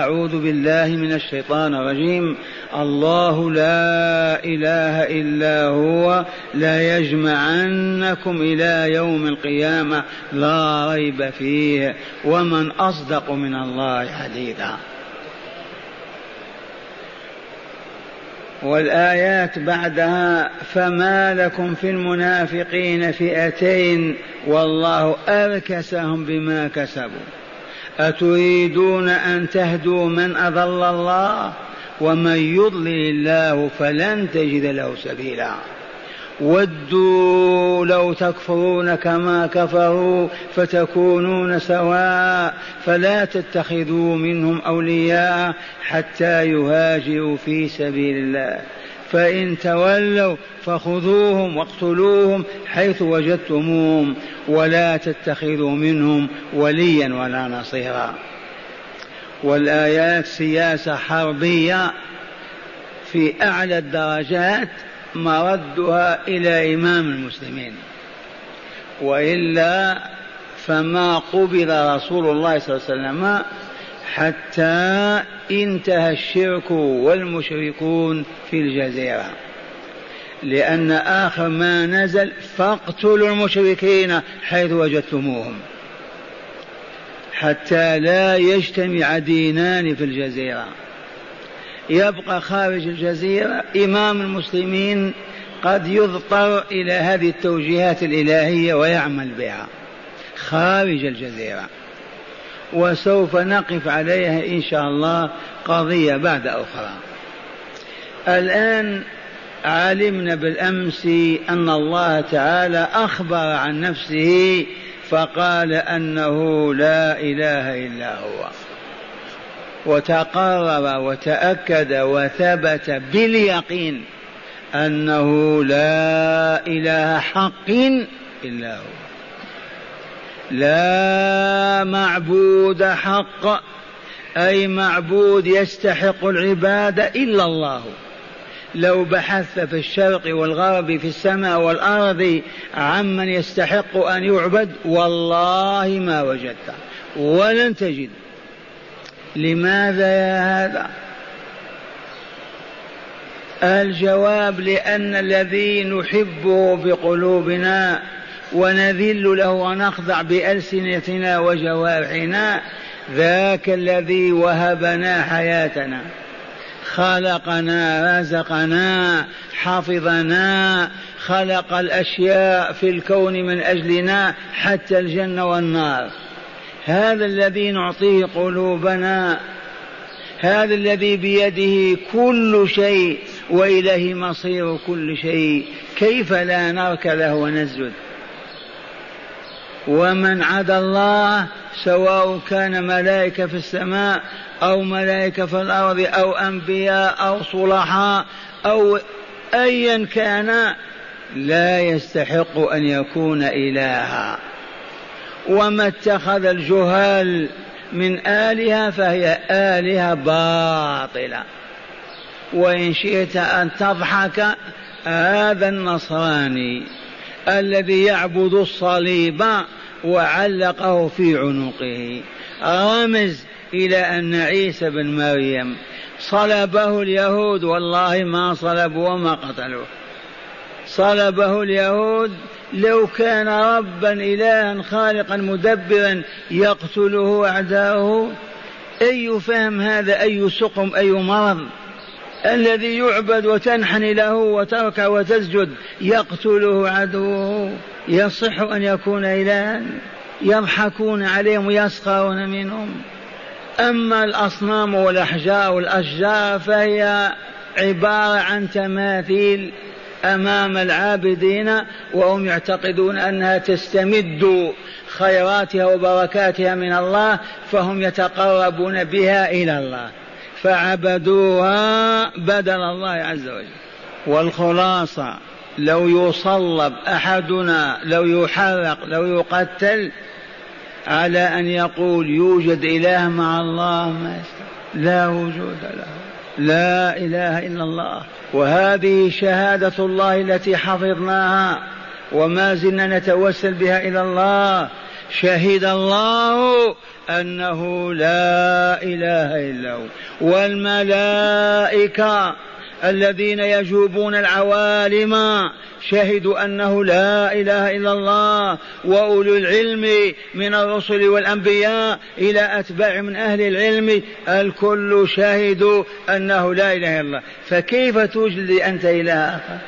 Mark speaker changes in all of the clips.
Speaker 1: أعوذ بالله من الشيطان الرجيم. الله لا إله إلا هو. لا يجمعنكم إلى يوم القيامة. لا ريب فيه. ومن أصدق من الله حديثا. والآيات بعدها. فما لكم في المنافقين فئتين. والله أركسهم بما كسبوا. أتريدون أن تهدوا من أضل الله؟ ومن يضلل الله فلن تجد له سبيلا. ودوا لو تكفرون كما كفروا فتكونون سواء. فلا تتخذوا منهم أولياء حتى يهاجروا في سبيل الله. فإن تولوا فخذوهم واقتلوهم حيث وجدتموهم ولا تتخذوا منهم وليا ولا نصيرا. والآيات سياسة حربية في أعلى الدرجات مردها إلى إمام المسلمين. وإلا فما قبل رسول الله صلى الله عليه وسلم حتى انتهى الشرك والمشركون في الجزيرة. لأن آخر ما نزل فاقتلوا المشركين حيث وجدتموهم. حتى لا يجتمع دينان في الجزيرة. يبقى خارج الجزيرة إمام المسلمين قد يضطر إلى هذه التوجيهات الإلهية ويعمل بها. خارج الجزيرة. وسوف نقف عليها إن شاء الله قضية بعد أخرى. الآن علمنا بالأمس أن الله تعالى أخبر عن نفسه فقال أنه لا إله إلا هو. وتقرر وتأكد وثبت باليقين أنه لا إله حق إلا هو. لا معبود حق أي معبود يستحق العبادة إلا الله. لو بحثت في الشرق والغرب في السماء والأرض عمن يستحق أن يعبد والله ما وجدت. ولن تجد. لماذا يا هذا؟ الجواب لأن الذي نحبه بقلوبنا ونذل له ونخضع بألسنتنا وجوارحنا ذاك الذي وهبنا حياتنا. خلقنا رزقنا حفظنا خلق الأشياء في الكون من أجلنا حتى الجنة والنار. هذا الذي نعطيه قلوبنا هذا الذي بيده كل شيء وإليه مصير كل شيء. كيف لا نركله ونسجد؟ ومن عدا الله سواء كان ملائكة في السماء أو ملائكة في الأرض أو أنبياء أو صلحاء أو أيا كان لا يستحق أن يكون إلها. وما اتخذ الجهال من آلهة فهي آلهة باطلة. وإن شئت أن تضحك هذا النصراني. الذي يعبد الصليب وعلقه في عنقه. رمز إلى أن عيسى بن مريم صلبه اليهود والله ما صلبوا وما قتلوه صلبه اليهود لو كان ربا إلها خالقا مدبرا يقتله أعداؤه. أي فهم هذا؟ أي سقم؟ أي مرض؟ الذي يعبد وتنحني له وتركع وتسجد يقتله عدوه يصح أن يكون إلها يضحكون عليهم ويسخرون منهم. أما الأصنام والأحجار والأشجار فهي عبارة عن تماثيل أمام العابدين وهم يعتقدون أنها تستمد خيراتها وبركاتها من الله فهم يتقربون بها إلى الله. فعبدوها بدل الله عز وجل. والخلاصة لو يصلب أحدنا لو يحرق لو يقتل على أن يقول يوجد إله مع الله ما لا وجود له. لا إله إلا الله. وهذه شهادة الله التي حفظناها وما زلنا نتوسل بها إلى الله. شهد الله أنه لا إله إلا هو. والملائكة الذين يجوبون العوالم شهدوا أنه لا إله إلا الله وأولو العلم من الرسل والأنبياء إلى أتباع من أهل العلم الكل شهدوا أنه لا إله إلا الله. فكيف توجد أنت إله؟ اخر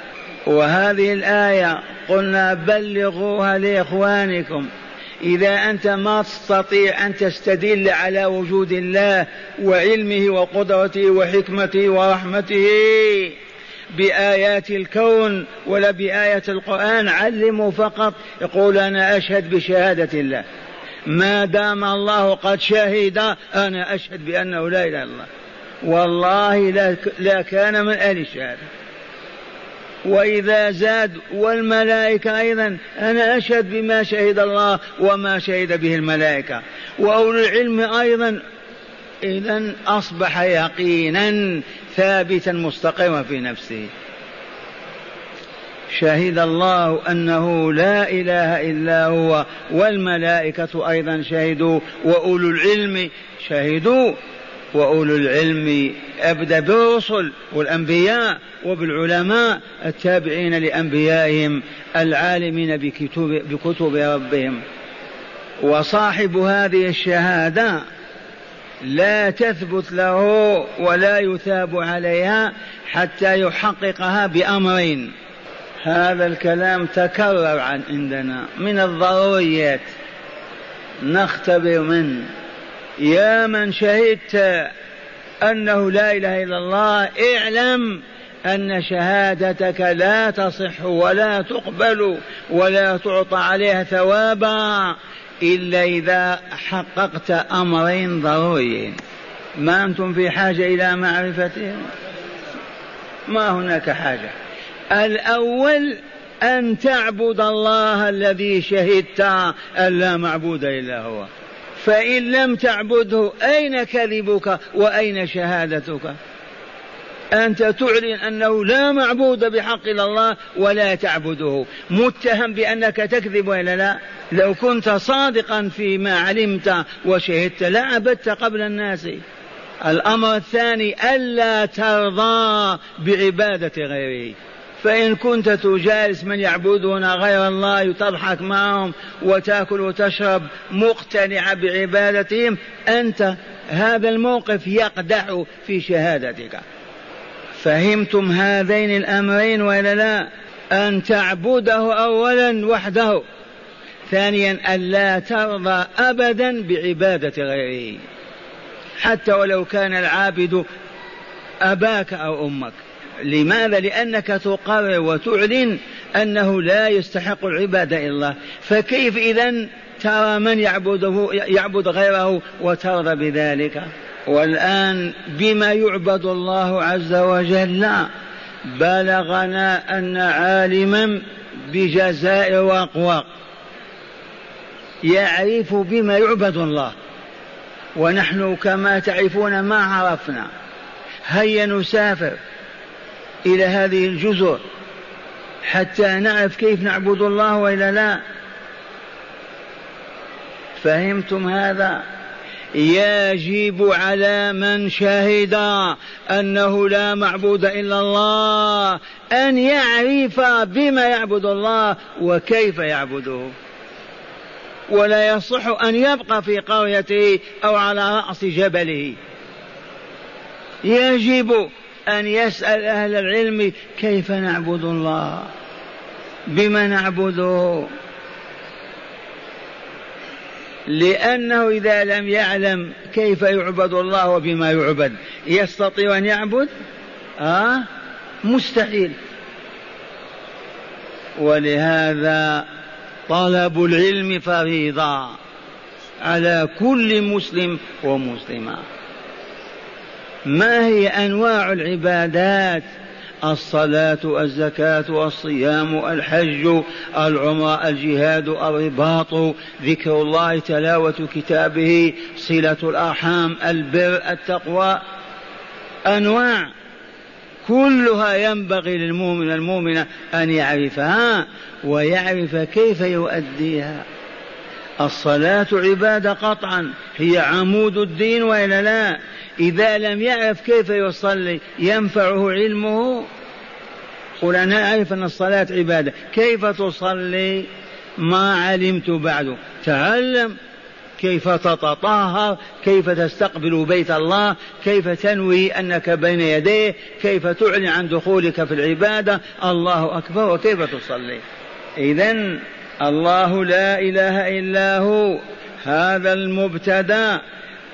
Speaker 1: وهذه الآية قلنا بلغوها لإخوانكم. إذا أنت ما تستطيع أن تستدل على وجود الله وعلمه وقدرته وحكمته ورحمته بآيات الكون ولا بآية القرآن علموا فقط. يقول أنا أشهد بشهادة الله. ما دام الله قد شهد أنا أشهد بأنه لا إله إلا الله. والله لا, كان من أهل الشهادة. وإذا زاد والملائكة أيضا أنا أشهد بما شهد الله وما شهد به الملائكة. وأولو العلم أيضا إذا أصبح يقينا ثابتا مستقرا في نفسه. شهد الله أنه لا إله إلا هو والملائكة أيضا شهدوا وأولو العلم شهدوا. وأولو العلم ابدا بالرسل والأنبياء وبالعلماء التابعين لأنبيائهم العالمين بكتب, بكتب ربهم. وصاحب هذه الشهادة لا تثبت له ولا يثاب عليها حتى يحققها بأمرين. هذا الكلام تكرر عن عندنا من الضروريات. نختبر منه يا من شهدت أنه لا إله إلا الله اعلم أن شهادتك لا تصح ولا تقبل ولا تعطى عليها ثوابا إلا إذا حققت أمرين ضروريين. ما أنتم في حاجة إلى معرفتهم ما هناك حاجة. الأول أن تعبد الله الذي شهدت أن لا معبود إلا هو. فإن لم تعبده أين كذبك وأين شهادتك؟ أنت تعلن أنه لا معبود بحق إلا الله ولا تعبده. متهم بأنك تكذب ولا لا؟ لو كنت صادقا فيما علمت وشهدت لعبدت قبل الناس. الأمر الثاني ألا ترضى بعبادة غيره فإن كنت تجالس من يعبدون غير الله تضحك معهم وتأكل وتشرب مقتنع بعبادتهم أنت هذا الموقف يقدح في شهادتك. فهمتم هذين الأمرين ولا لا؟ أن تعبده أولا وحده. ثانيا ألا ترضى أبدا بعبادة غيره. حتى ولو كان العابد أباك أو أمك. لماذا؟ لأنك تقرر وتعلن أنه لا يستحق العبادة إلا الله. فكيف إذا ترى من يعبده يعبد غيره وترضى بذلك؟ والآن بما يعبد الله عز وجل بلغنا أن عالما بجزائر وأقوى. يعرف بما يعبد الله. ونحن كما تعرفون ما عرفنا. هيا نسافر. إلى هذه الجزر حتى نعرف كيف نعبد الله وإلا لا. فهمتم هذا؟ يجب على من شهد أنه لا معبود إلا الله أن يعرف بما يعبد الله وكيف يعبده. ولا يصح أن يبقى في قريته أو على رأس جبله. يجب أن يسأل أهل العلم كيف نعبد الله؟ بما نعبده لأنه إذا لم يعلم كيف يعبد الله وبما يعبد يستطيع أن يعبد؟ آه مستحيل. ولهذا طلب العلم فريضة على كل مسلم ومسلمة. ما هي أنواع العبادات؟ الصلاة الزكاة الصيام الحج العمرة الجهاد الرباط ذكر الله تلاوة كتابه صلة الأرحام البر التقوى. أنواع. كلها ينبغي للمؤمن المؤمنة أن يعرفها ويعرف كيف يؤديها. الصلاة عبادة قطعا هي عمود الدين وإلا لا؟ إذا لم يعرف كيف يصلي ينفعه علمه؟ قل أنا أعرف أن الصلاة عبادة. كيف تصلي؟ ما علمت بعد. تعلم كيف تتطهر كيف تستقبل بيت الله كيف تنوي أنك بين يديه كيف تعلن عن دخولك في العبادة. الله أكبر وكيف تصلي؟ اذا الله لا إله إلا هو هذا المبتدأ.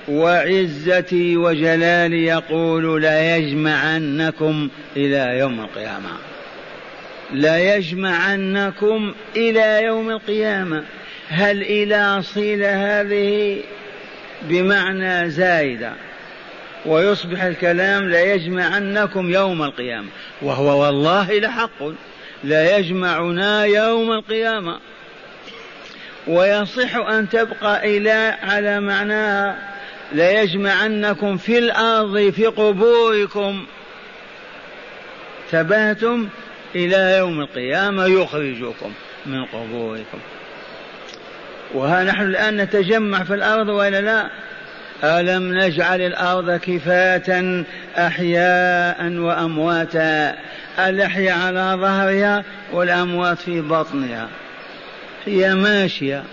Speaker 1: وعزتي وجلالي يقول لا يجمعنكم إلى يوم القيامة. لا يجمعنكم إلى يوم القيامة. هل إلى صيلة هذه؟ بمعنى زايدة. ويصبح الكلام ليجمعنكم يوم القيامة. وهو والله لحق. لا يجمعنا يوم القيامة. ويصح أن تبقى إلى على معناها ليجمعنكم في الأرض في قبوركم. ثباتم إلى يوم القيامة يخرجكم من قبوركم. وها نحن الآن نتجمع في الأرض ولا لا؟ ألم نجعل الأرض كفاة أحياء وأمواتا؟ الأحياء على ظهرها والأموات في بطنها. هي ماشية.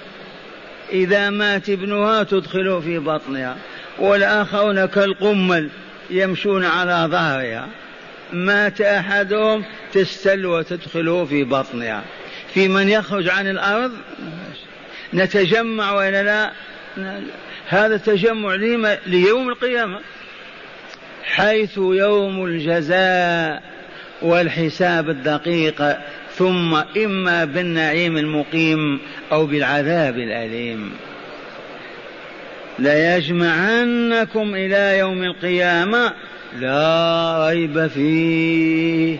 Speaker 1: إذا مات ابنها تدخله في بطنها والآخرون كالقمل يمشون على ظهرها. مات أحدهم تستل وتدخله في بطنها. في من يخرج عن الأرض؟ نتجمع وإلا لا؟ هذا التجمع ليوم القيامة. حيث يوم الجزاء والحساب الدقيق ثم إما بالنعيم المقيم أو بالعذاب الأليم. ليجمعنكم إلى يوم القيامة لا ريب فيه.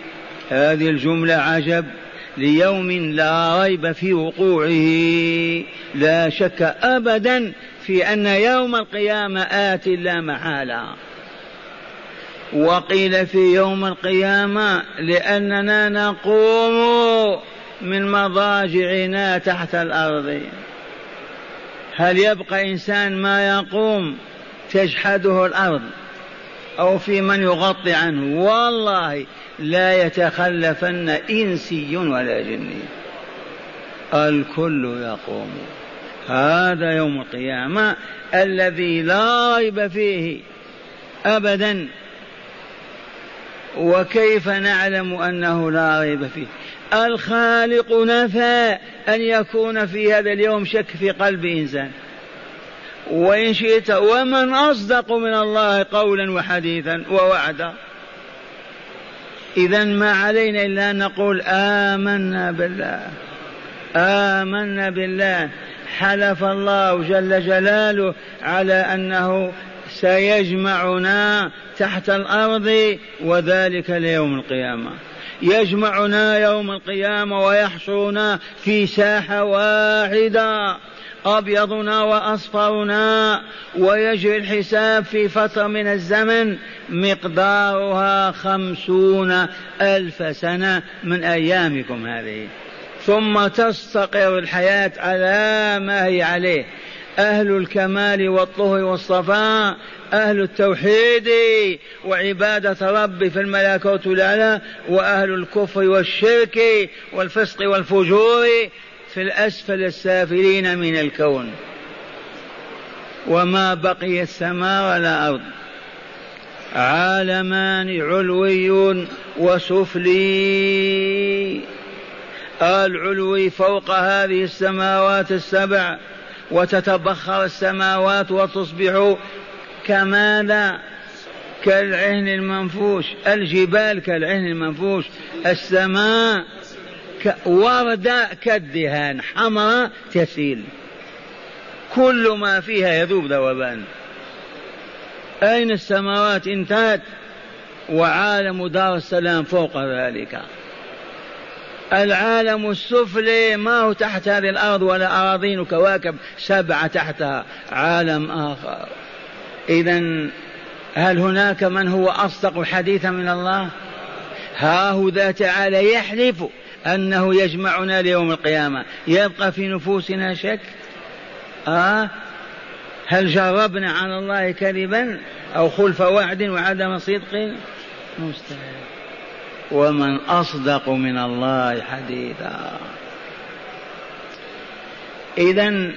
Speaker 1: هذه الجملة عجب. ليوم لا ريب في وقوعه. لا شك ابدا في أن يوم القيامة آت لا محالة. وقيل في يوم القيامة لأننا نقوم من مضاجعنا تحت الأرض. هل يبقى إنسان ما يقوم تجحده الأرض؟ أو في من يغطي عنه؟ والله لا يتخلفن إنسي ولا جني. الكل يقوم. هذا يوم القيامة الذي لا ريب فيه أبدا. وكيف نعلم أنه لا ريب فيه؟ الخالق نفى أن يكون في هذا اليوم شك في قلب إنسان. وإن شئت ومن أصدق من الله قولا وحديثا ووعدا. إذا ما علينا إلا أن نقول آمنا بالله. آمنا بالله. حلف الله جل جلاله على أنه سيجمعنا تحت الأرض وذلك ليوم القيامة. يجمعنا يوم القيامة ويحشرنا في ساحة واحدة أبيضنا وأصفرنا ويجري الحساب في فترة من الزمن مقدارها خمسون ألف سنة من أيامكم هذه. ثم تستقر الحياة على ما هي عليه. أهل الكمال والطهر والصفاء أهل التوحيد وعبادة رب في الملكوت الأعلى وأهل الكفر والشرك والفسق والفجور في الأسفل السافلين من الكون. وما بقي السماء ولا أرض. عالمان علوي وسفلي. العلوي فوق هذه السماوات السبع. وتتبخر السماوات وتصبح كماذا؟ كالعهن المنفوش الجبال كالعهن المنفوش السماء وردة كالدهان حمراء تسيل. كل ما فيها يذوب ذوبان. أين السماوات انتهت وعالم دار السلام فوق ذلك. العالم السفلي ما هو تحت هذه الأرض ولا أراضين وكواكب سبعة تحتها. عالم آخر. إذا هل هناك من هو أصدق حديثا من الله؟ ها هو ذا تعالى يحلف أنه يجمعنا ليوم القيامة. يبقى في نفوسنا شك؟ آه؟ هل جربنا على الله كذبا أو خلف وعد وعدم صدق؟ مستحيل. ومن أصدق من الله حديثا. إذا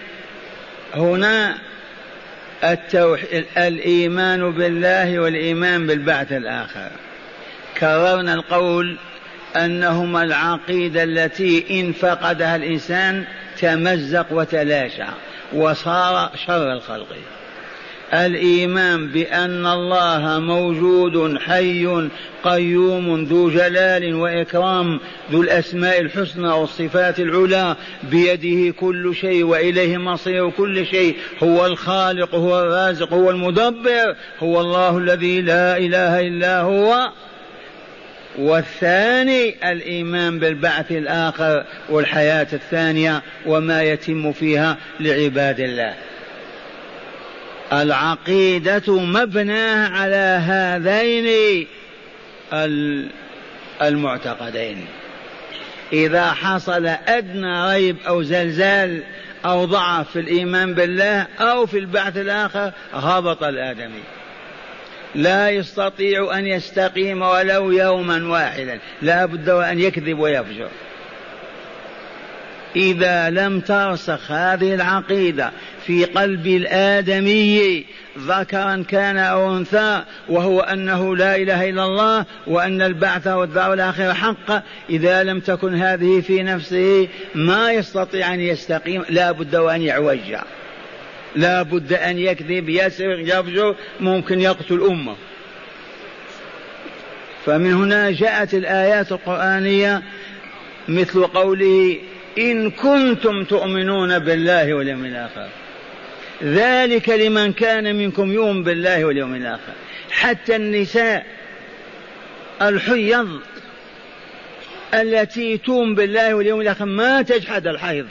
Speaker 1: هنا التوحيد الإيمان بالله والإيمان بالبعث الآخر. كررنا القول أنهما العقيدة التي إن فقدها الإنسان تمزق وتلاشى وصار شر الخلق. الإيمان بأن الله موجود حي قيوم ذو جلال وإكرام ذو الأسماء الحسنى والصفات العلى بيده كل شيء وإليه مصير كل شيء هو الخالق هو الرازق هو المدبر هو الله الذي لا إله إلا هو. والثاني الإيمان بالبعث الآخر والحياة الثانية وما يتم فيها لعباد الله. العقيدة مبناه على هذين المعتقدين. إذا حصل أدنى ريب أو زلزال أو ضعف في الإيمان بالله أو في البعث الآخر هبط الآدمي. لا يستطيع أن يستقيم ولو يوما واحدا. لا بد وأن يكذب ويفجر. إذا لم ترسخ هذه العقيدة في قلب الآدمي ذكرا كان أو أنثى وهو أنه لا إله إلا الله وأن البعث والدار الآخرة حق. إذا لم تكن هذه في نفسه ما يستطيع أن يستقيم لا بد وأن يعوج. لا بد أن يكذب يسرق يفجر ممكن يقتل أمة. فمن هنا جاءت الآيات القرآنية مثل قوله إن كنتم تؤمنون بالله واليوم الآخر. ذلك لمن كان منكم يؤمن بالله واليوم الآخر. حتى النساء الحيض التي تؤمن بالله واليوم الآخر ما تجحد الحيض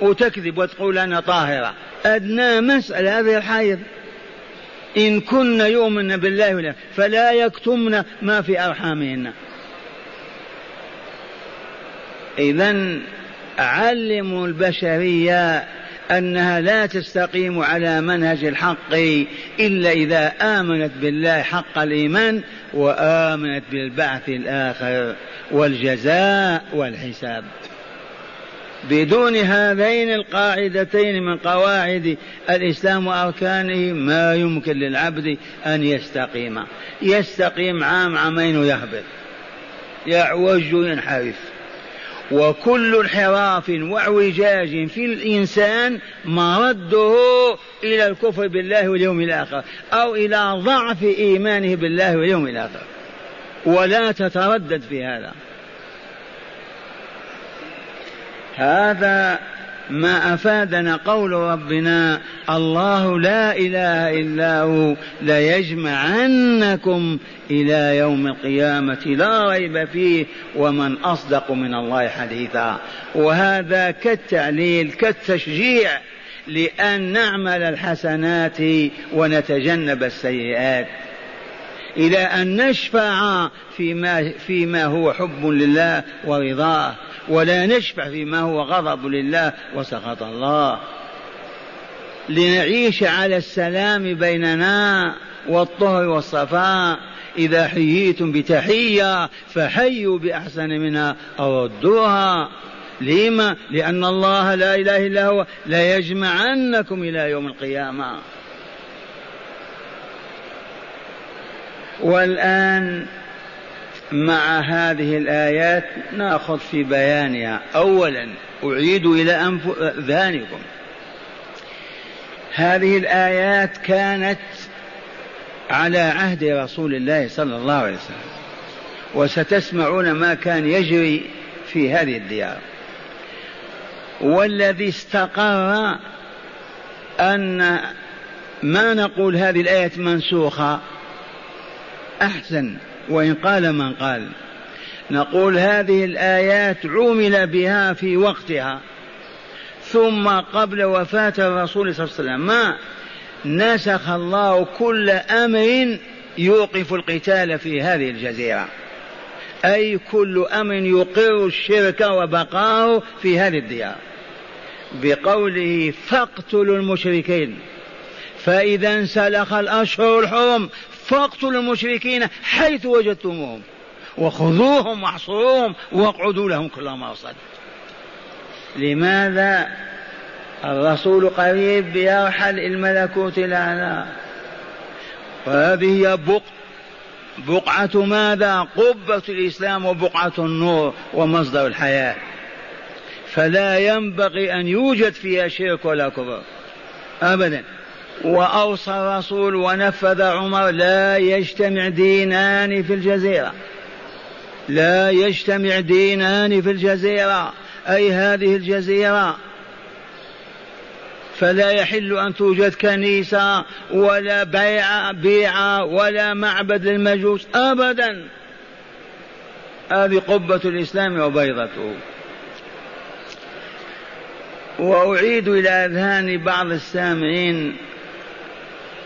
Speaker 1: وتكذب وتقول أنا طاهرة. أدنى مسألة هذه الحيض. إن كن يؤمن بالله ولا فلا يكتمن ما في أرحامهن. إذا علموا البشرية أنها لا تستقيم على منهج الحق إلا إذا آمنت بالله حق الإيمان وآمنت بالبعث الآخر والجزاء والحساب. بدون هذين القاعدتين من قواعد الإسلام وأركانه ما يمكن للعبد أن يستقيم. يستقيم عام عامين ويهبط. يعوج ينحرف. وكل انحراف واعوجاج في الإنسان مرده إلى الكفر بالله واليوم الآخر أو إلى ضعف إيمانه بالله واليوم الآخر. ولا تتردد في هذا. هذا ما أفادنا قول ربنا الله لا إله إلا هو ليجمعنكم إلى يوم القيامة لا ريب فيه ومن أصدق من الله حديثا. وهذا كالتعليل كالتشجيع لأن نعمل الحسنات ونتجنب السيئات. إلى أن نشفع فيما فيما هو حب لله ورضاه. ولا نشفع فيما هو غضب لله وسخط الله. لنعيش على السلام بيننا والطهر والصفاء. إذا حييتم بتحية فحيوا بأحسن منها أو ردوها لما؟ لأن الله لا إله إلا هو. لا يجمعنكم إلى يوم القيامة. والآن مع هذه الآيات نأخذ في بيانها. أولا أعيد إلى أذهانكم هذه الآيات كانت على عهد رسول الله صلى الله عليه وسلم وستسمعون ما كان يجري في هذه الديار. والذي استقر أن ما نقول هذه الآية منسوخة أحسن. وإن قال من قال. نقول هذه الآيات عمل بها في وقتها ثم قبل وفاة الرسول صلى الله عليه وسلم. ما؟ نسخ الله كل أمر يوقف القتال في هذه الجزيرة. أي كل أمر يقر الشرك وبقاه في هذه الديار. بقوله فاقتلوا المشركين. فإذا انسلخ الأشهر الحرم فاقتلوا المشركين حيث وجدتموهم. وخذوهم واحصروهم واقعدوا لهم كل مرصد لماذا الرسول قريب يرحل الملكوت الأعلى؟ وهذه بق بقعة ماذا؟ قبة الإسلام وبقعة النور ومصدر الحياة. فلا ينبغي أن يوجد فيها شرك ولا كفر. أبدا. وأوصى الرسول ونفذ عمر لا يجتمع دينان في الجزيرة. لا يجتمع دينان في الجزيرة. أي هذه الجزيرة؟ فلا يحل أن توجد كنيسة ولا بيع بيعة ولا معبد للمجوس أبدا. هذه قبة الإسلام وبيضته. وأعيد إلى أذهان بعض السامعين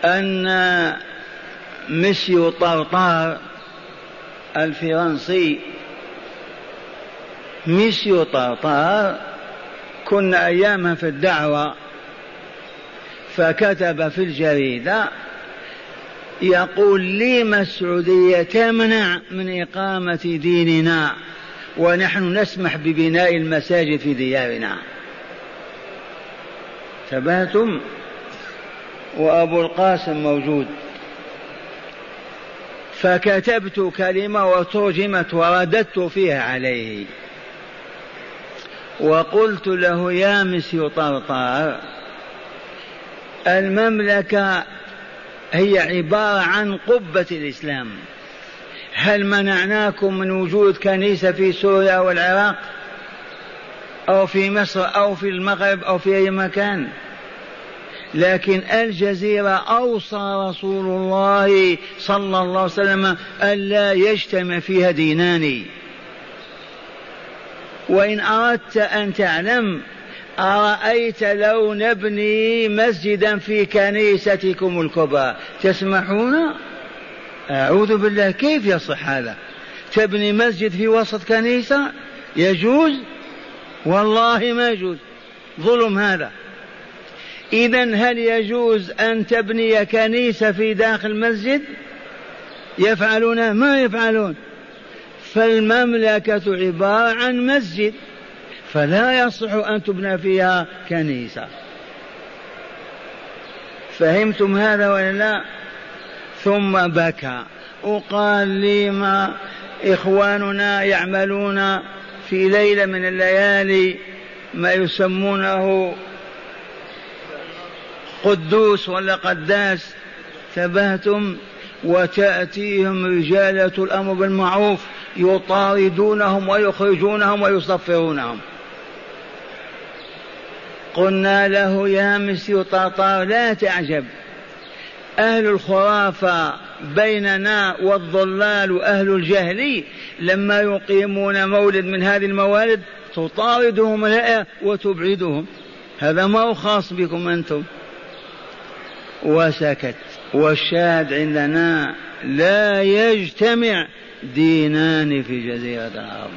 Speaker 1: أن مسيو طرطار الفرنسي ميسيو طرطار كنا أياما في الدعوة فكتب في الجريدة يقول لما السعودية تمنع من إقامة ديننا ونحن نسمح ببناء المساجد في ديارنا. ثباتم وأبو القاسم موجود. فكتبت كلمة وترجمت ورددت فيها عليه. وقلت له يا مسيو طرطار المملكة هي عبارة عن قبة الإسلام. هل منعناكم من وجود كنيسة في سوريا والعراق؟ أو في مصر أو في المغرب أو في أي مكان؟ لكن الجزيرة أوصى رسول الله صلى الله عليه وسلم ألا يجتمع فيها دينان. وإن أردت أن تعلم أرأيت لو نبني مسجدا في كنيستكم الكبرى تسمحون؟ أعوذ بالله كيف يصح هذا؟ تبني مسجد في وسط كنيسة؟ يجوز؟ والله ما يجوز. ظلم هذا. إذا هل يجوز أن تبني كنيسة في داخل مسجد يفعلون ما يفعلون. فالمملكة عبارة عن مسجد فلا يصح أن تبنى فيها كنيسة. فهمتم هذا ولا لا؟ ثم بكى. وقال لي ما إخواننا يعملون في ليلة من الليالي ما يسمونه قدوس ولا قداس تبهتم وتأتيهم رجالة الأمر بالمعروف يطاردونهم ويخرجونهم ويصفرونهم. قلنا له يا مسيو طاطار لا تعجب أهل الخرافة بيننا والضلال وأهل الجهل لما يقيمون مولد من هذه الموالد تطاردهم الهيئة وتبعدهم. هذا ما هو خاص بكم أنتم. وسكت والشاهد عندنا لا يجتمع دينان في جزيرة العرب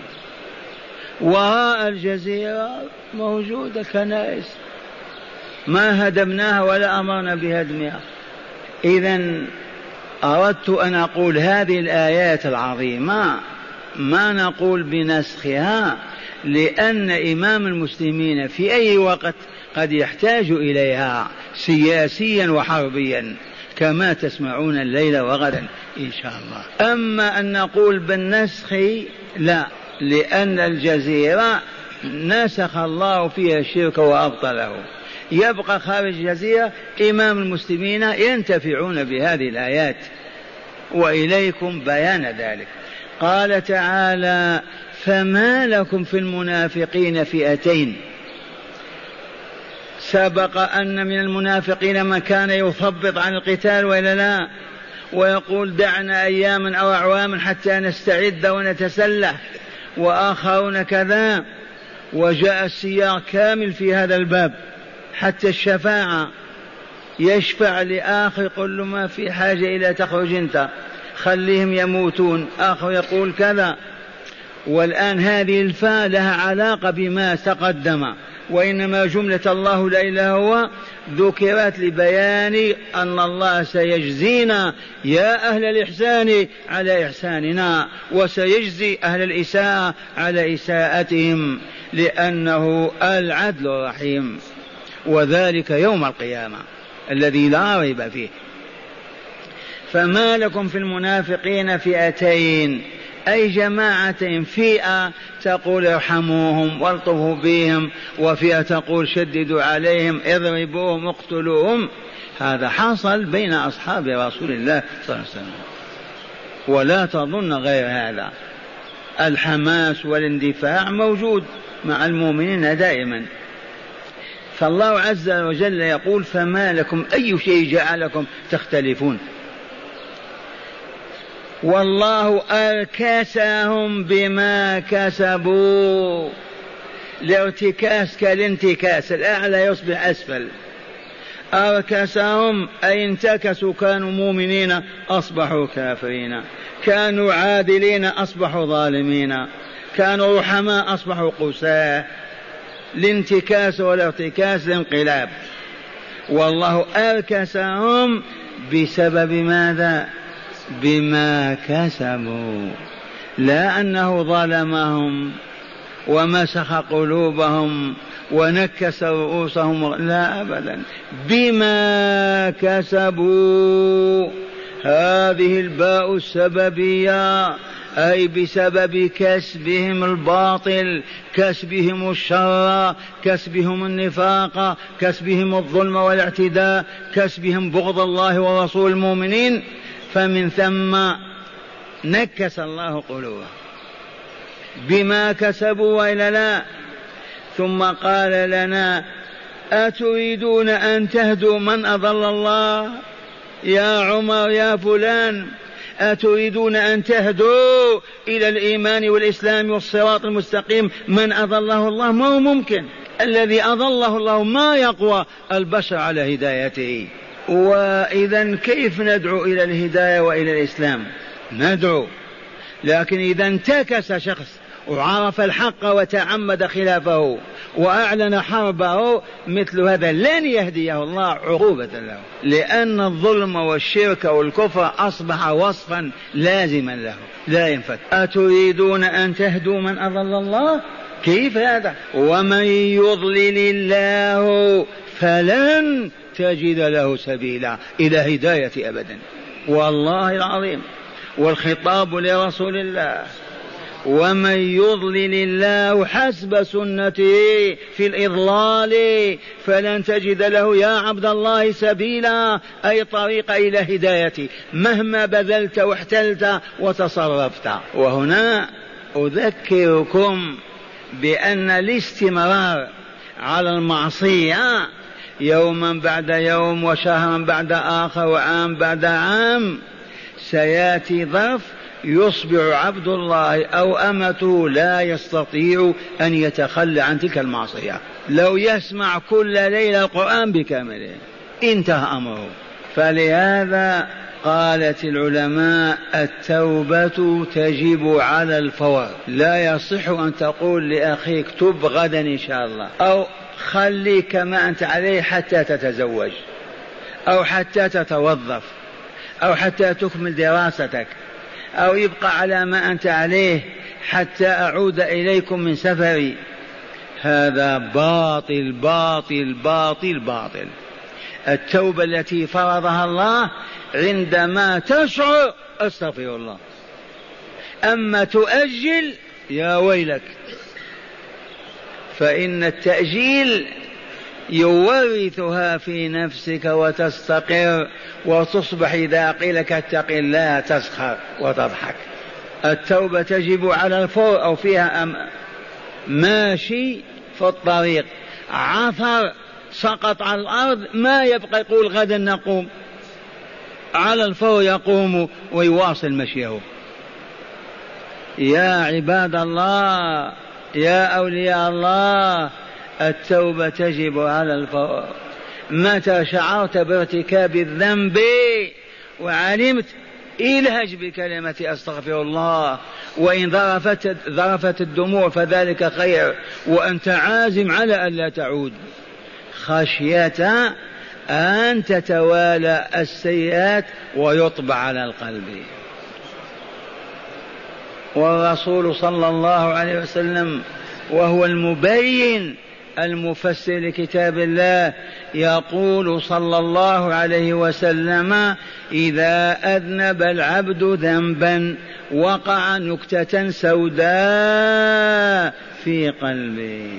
Speaker 1: وراء الجزيرة موجودة كنائس. ما هدمناها ولا أمرنا بهدمها إذا أردت أن أقول هذه الآيات العظيمة ما نقول بنسخها لأن إمام المسلمين في أي وقت قد يحتاج إليها سياسيا وحربيا كما تسمعون الليل وغدا إن شاء الله. أما أن نقول بالنسخ لا لأن الجزيرة نسخ الله فيها الشرك وأبطله. يبقى خارج الجزيرة إمام المسلمين ينتفعون بهذه الآيات. وإليكم بيان ذلك. قال تعالى فما لكم في المنافقين فئتين. سبق أن من المنافقين من كان يثبط عن القتال وإلا لا ويقول دعنا أياما أو أعواما حتى نستعد ونتسلح وآخرون كذا وجاء السياق كامل في هذا الباب حتى الشفاعة يشفع لآخر يقول له ما في حاجة إلى تخرج أنت خليهم يموتون آخر يقول كذا. والآن هذه الفاء لها علاقة بما تقدم. وإنما جملة الله لا إله هو ذكرت لبيان أن الله سيجزينا يا أهل الإحسان على إحساننا وسيجزي أهل الإساءة على إساءتهم لأنه العدل الرحيم وذلك يوم القيامة الذي لا ريب فيه فما لكم في المنافقين فئتين أي جماعة فئة تقول ارحموهم والطفوا بهم وفئة تقول شددوا عليهم اضربوهم اقتلوهم. هذا حصل بين أصحاب رسول الله صلى الله عليه وسلم. ولا تظن غير هذا. الحماس والاندفاع موجود مع المؤمنين دائما. فالله عز وجل يقول فما لكم أي شيء جعلكم تختلفون؟ والله أركسهم بما كسبوا. الارتكاس كالانتكاس الأعلى يصبح أسفل. أركسهم أي انتكسوا كانوا مؤمنين أصبحوا كافرين. كانوا عادلين أصبحوا ظالمين. كانوا رحماء أصبحوا قساة الانتكاس والارتكاس الانقلاب والله أركسهم بسبب ماذا؟ بما كسبوا لا أنه ظلمهم ومسخ قلوبهم ونكس رؤوسهم لا أبدا. بما كسبوا هذه الباء السببية أي بسبب كسبهم الباطل كسبهم الشر كسبهم النفاق كسبهم الظلم والاعتداء كسبهم بغض الله ورسول المؤمنين. فمن ثم نكس الله قلوبهم بما كسبوا وإلا لا. ثم قال لنا أتريدون أن تهدوا من أضل الله؟ يا عمر يا فلان أتريدون أن تهدوا إلى الإيمان والإسلام والصراط المستقيم؟ من أضله الله؟ ما هو ممكن. الذي أضله الله ما يقوى؟ البشر على هدايته. وإذا كيف ندعو إلى الهداية وإلى الإسلام؟ ندعو. لكن إذا انتكس شخص وعرف الحق وتعمد خلافه وأعلن حربه مثل هذا لن يهديه الله عقوبة له لأن الظلم والشرك والكفر أصبح وصفا لازما له لا ينفك. أتريدون أن تهدوا من أضل الله؟ كيف هذا؟ ومن يضلل الله فلن تجد له سبيلا إلى هداية أبدا. والله العظيم. والخطاب لرسول الله. ومن يضلل الله حسب سنته في الإضلال فلن تجد له يا عبد الله سبيلا. أي طريق إلى هدايته مهما بذلت واحتلت وتصرفت. وهنا أذكركم بأن الاستمرار على المعصية يوما بعد يوم وشهرا بعد آخر وعام بعد عام سيأتي ظرف يصبح عبد الله أو أمته لا يستطيع أن يتخلى عن تلك المعصية. لو يسمع كل ليلة القرآن بكامله انتهى أمره. فلهذا قالت العلماء التوبة تجب على الفور. لا يصح أن تقول لأخيك تب غدا إن شاء الله أو خلي كما أنت عليه حتى تتزوج أو حتى تتوظف أو حتى تكمل دراستك أو يبقى على ما أنت عليه حتى أعود إليكم من سفري. هذا باطل باطل باطل باطل. التوبة التي فرضها الله عندما تشعر أستغفر الله. أما تؤجل يا ويلك. فإن التأجيل يورثها في نفسك وتستقر وتصبح إذا قيل لك اتق الله تسخر وتضحك. التوبة تجب على الفور أو فيها أم ماشي في الطريق. عثر سقط على الأرض ما يبقى يقول غدا نقوم. على الفور يقوم ويواصل مشيه. يا عباد الله يا أولياء الله التوبة تجب على الفور متى شعرت بارتكاب الذنب وعلمت إلهج بكلمة أستغفر الله. وإن ذرفت ذرفت الدموع فذلك خير. وأنت عازم على ألا تعود. خشية أن تتوالى السيئات ويطبع على القلب. والرسول صلى الله عليه وسلم وهو المبين المفسر لكتاب الله يقول صلى الله عليه وسلم إذا أذنب العبد ذنبا وقع نكتة سوداء في قلبه.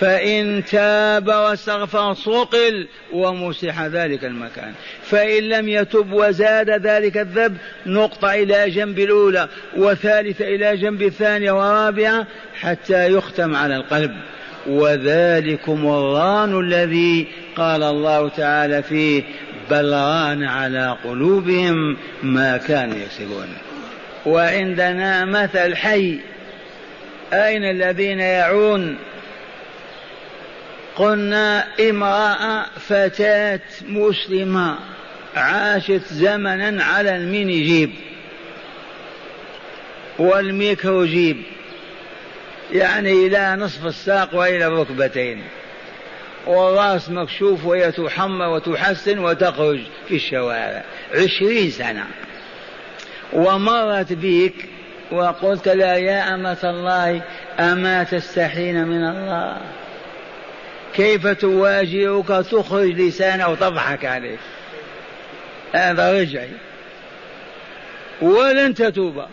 Speaker 1: فإن تاب واستغفر صقل ومسح ذلك المكان. فإن لم يتب وزاد ذلك الذنب نقطة إلى جنب الأولى وثالثة إلى جنب الثانية ورابعة حتى يختم على القلب. وذلكم الران الذي قال الله تعالى فيه بل ران على قلوبهم ما كانوا يكسبون. وعندنا مثل حي أين الذين يعون؟ قلنا امرأة فتاة مسلمة عاشت زمنا على ال mini jupe وال micro jupe يعني إلى نصف الساق وإلى الركبتين والرأس مكشوف وهي تحمى وتحسن وتخرج في الشوارع. عشرين سنة. ومرت بك وقلت لا يا أمة الله أما تستحين من الله؟ كيف تواجهك تخرج لسانه وتضحك عليه؟ هذا رجعي. ولن تتوب.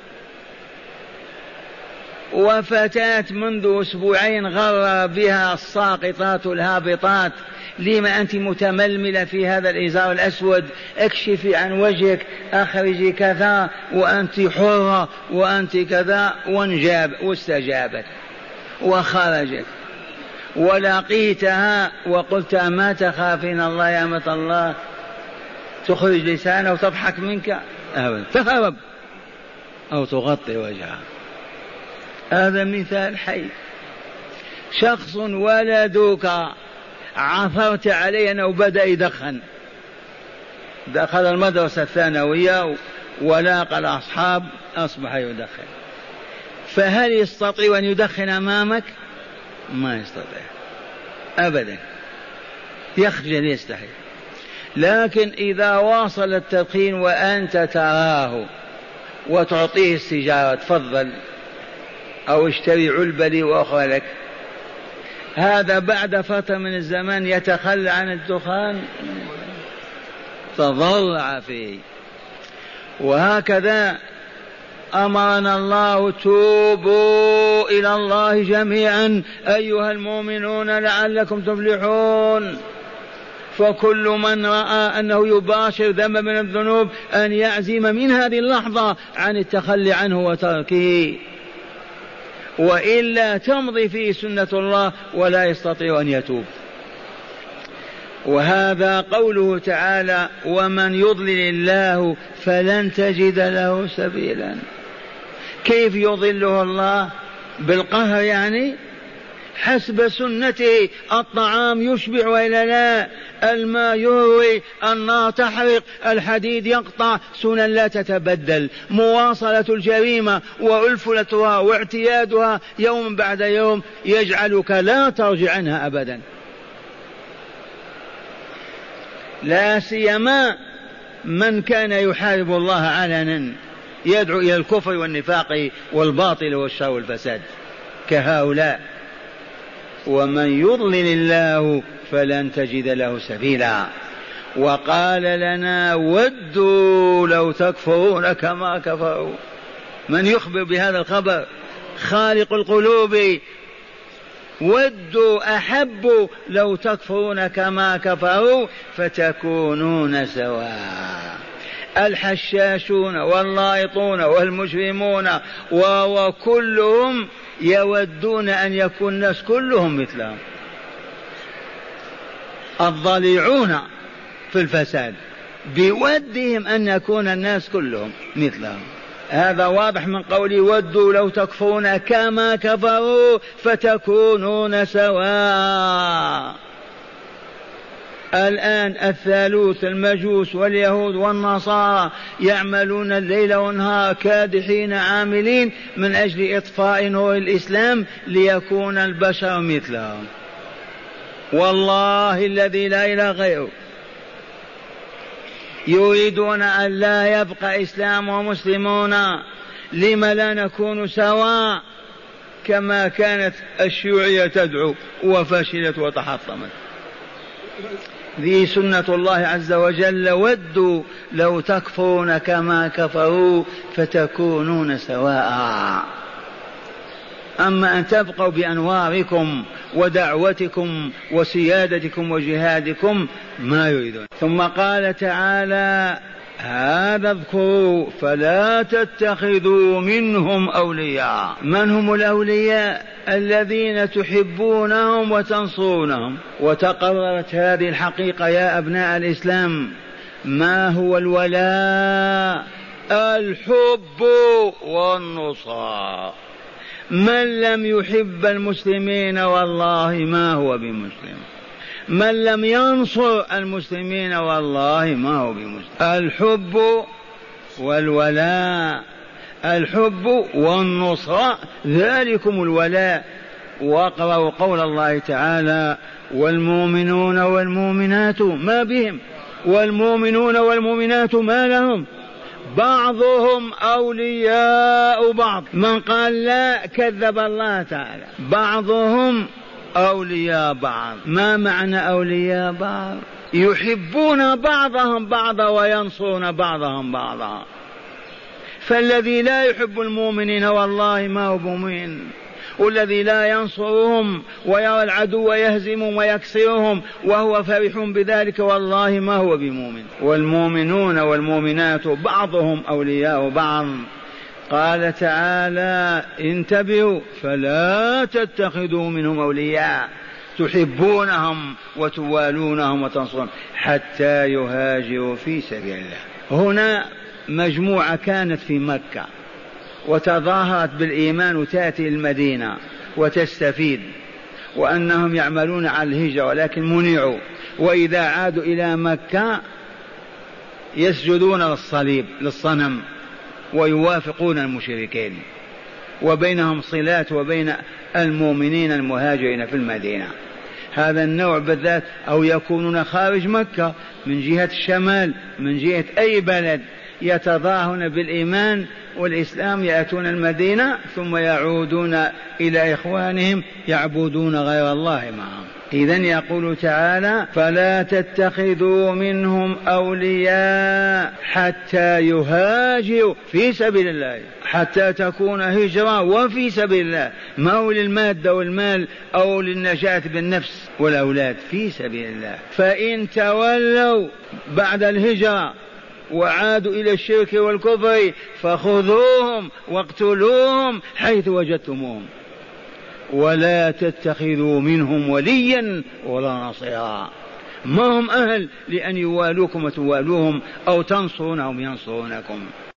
Speaker 1: وفتاة منذ أسبوعين غر بها الساقطات الهابطات. لما أنت متململة في هذا الإزار الأسود؟ اكشفي عن وجهك أخرجي كذا وأنت حرة وأنت كذا وانجاب واستجابت. وخرجت. ولقيتها وقلت ما تخافين الله يا أمة الله؟ تخرج لسانه وتضحك منك؟ أبدا. تهرب أو تغطي وجهها. هذا مثال حي. شخص ولدك عثرت عليه أنه بدأ يدخن. دخل المدرسة الثانوية ولاقى الأصحاب أصبح يدخن. فهل يستطيع أن يدخن أمامك؟ ما يستطيع. أبدا. يخجل يستحي. لكن إذا واصل التدخين وأنت تراه وتعطيه السيجارة تفضل أو اشتري علبة لي وأخرى لك. هذا بعد فترة من الزمان يتخلى عن الدخان. تضلع فيه. وهكذا أمرنا الله توبوا إلى الله جميعا أيها المؤمنون لعلكم تفلحون. فكل من رأى أنه يباشر ذنب من الذنوب أن يعزم من هذه اللحظة عن التخلي عنه وتركه. وإلا تمضي فيه سنة الله ولا يستطيع أن يتوب. وهذا قوله تعالى ومن يضلل الله فلن تجد له سبيلا كيف يضله الله بالقهر يعني؟ حسب سنته الطعام يشبع وإلا لا؟ الماء يروي النار تحرق الحديد يقطع سنن لا تتبدل. مواصلة الجريمة وألفلتها واعتيادها يوم بعد يوم يجعلك لا ترجع عنها أبدا. لا سيما من كان يحارب الله علنا. يدعو إلى الكفر والنفاق والباطل والشر والفساد. كهؤلاء. ومن يضلل الله فلن تجد له سبيلا. وقال لنا ودوا لو تكفرون كما كفروا. من يخبر بهذا الخبر؟ خالق القلوب. ودوا احبوا لو تكفرون كما كفروا فتكونون سواء. الحشاشون واللائطون والمجرمون وكلهم يودون أن يكون الناس كلهم مثلهم. الضليعون في الفساد بودهم أن يكون الناس كلهم مثلهم. هذا واضح من قولي ودوا لو تكفرون كما كفروا فتكونون سواء. الآن الثالوث المجوس واليهود والنصارى يعملون الليل والنهار كادحين عاملين من أجل إطفاء نور الإسلام ليكون البشر مثلهم. والله الذي لا إله غيره. يريدون أن لا يبقى إسلام ومسلمون. لم لا نكون سواء؟ كما كانت الشيوعية تدعو وفشلت وتحطمت. ذي سنة الله عز وجل ودوا لو تكفرون كما كفروا فتكونون سواء. أما أن تبقوا بأنواركم ودعوتكم وسيادتكم وجهادكم ما يريدون. ثم قال تعالى هذا اذكروا فلا تتخذوا منهم أولياء. من هم الأولياء؟ الذين تحبونهم وتنصرونهم. وتقررت هذه الحقيقة يا أبناء الإسلام ما هو الولاء؟ الحب والنصر. من لم يحب المسلمين والله ما هو بمسلم. من لم ينصر المسلمين والله ما هو بمسلم. الحب والولاء. الحب والنصر ذلكم الولاء. واقرأوا قول الله تعالى والمؤمنون والمؤمنات ما بهم؟ والمؤمنون والمؤمنات ما لهم؟ بعضهم أولياء بعض. من قال لا كذب الله تعالى. بعضهم أولياء بعض. ما معنى أولياء بعض؟ يحبون بعضهم بعضا وينصرون بعضهم بعضا. فالذي لا يحب المؤمنين والله ما هو مؤمن. والذي لا ينصرهم ويرى العدو يهزمهم ويكسرهم وهو فرح بذلك والله ما هو بمؤمن. والمؤمنون والمؤمنات بعضهم أولياء بعض. قال تعالى انتبهوا فلا تتخذوا منهم أولياء تحبونهم وتوالونهم وتنصرون حتى يهاجروا في سبيل الله هنا مجموعة كانت في مكة وتظاهرت بالإيمان وتأتي المدينة وتستفيد وأنهم يعملون على الهجرة ولكن منعوا. وإذا عادوا إلى مكة يسجدون للصليب للصنم. ويوافقون المشركين وبينهم صلات وبين المؤمنين المهاجرين في المدينة. هذا النوع بالذات أو يكونون خارج مكة من جهة الشمال من جهة أي بلد. يتظاهرون بالإيمان والإسلام يأتون المدينة ثم يعودون إلى إخوانهم يعبدون غير الله معهم. إذا يقول تعالى فلا تتخذوا منهم أولياء حتى يهاجروا في سبيل الله حتى تكون هجرة وفي سبيل الله ما هو للمادة والمال أو للنجاة بالنفس والأولاد في سبيل الله. فإن تولوا بعد الهجرة وعادوا إلى الشرك والكفر فخذوهم واقتلوهم حيث وجدتموهم. ولا تتخذوا منهم وليا ولا نصيرا. ما هم أهل لأن يوالوكم وتوالوهم أو تنصرونهم ينصرونكم.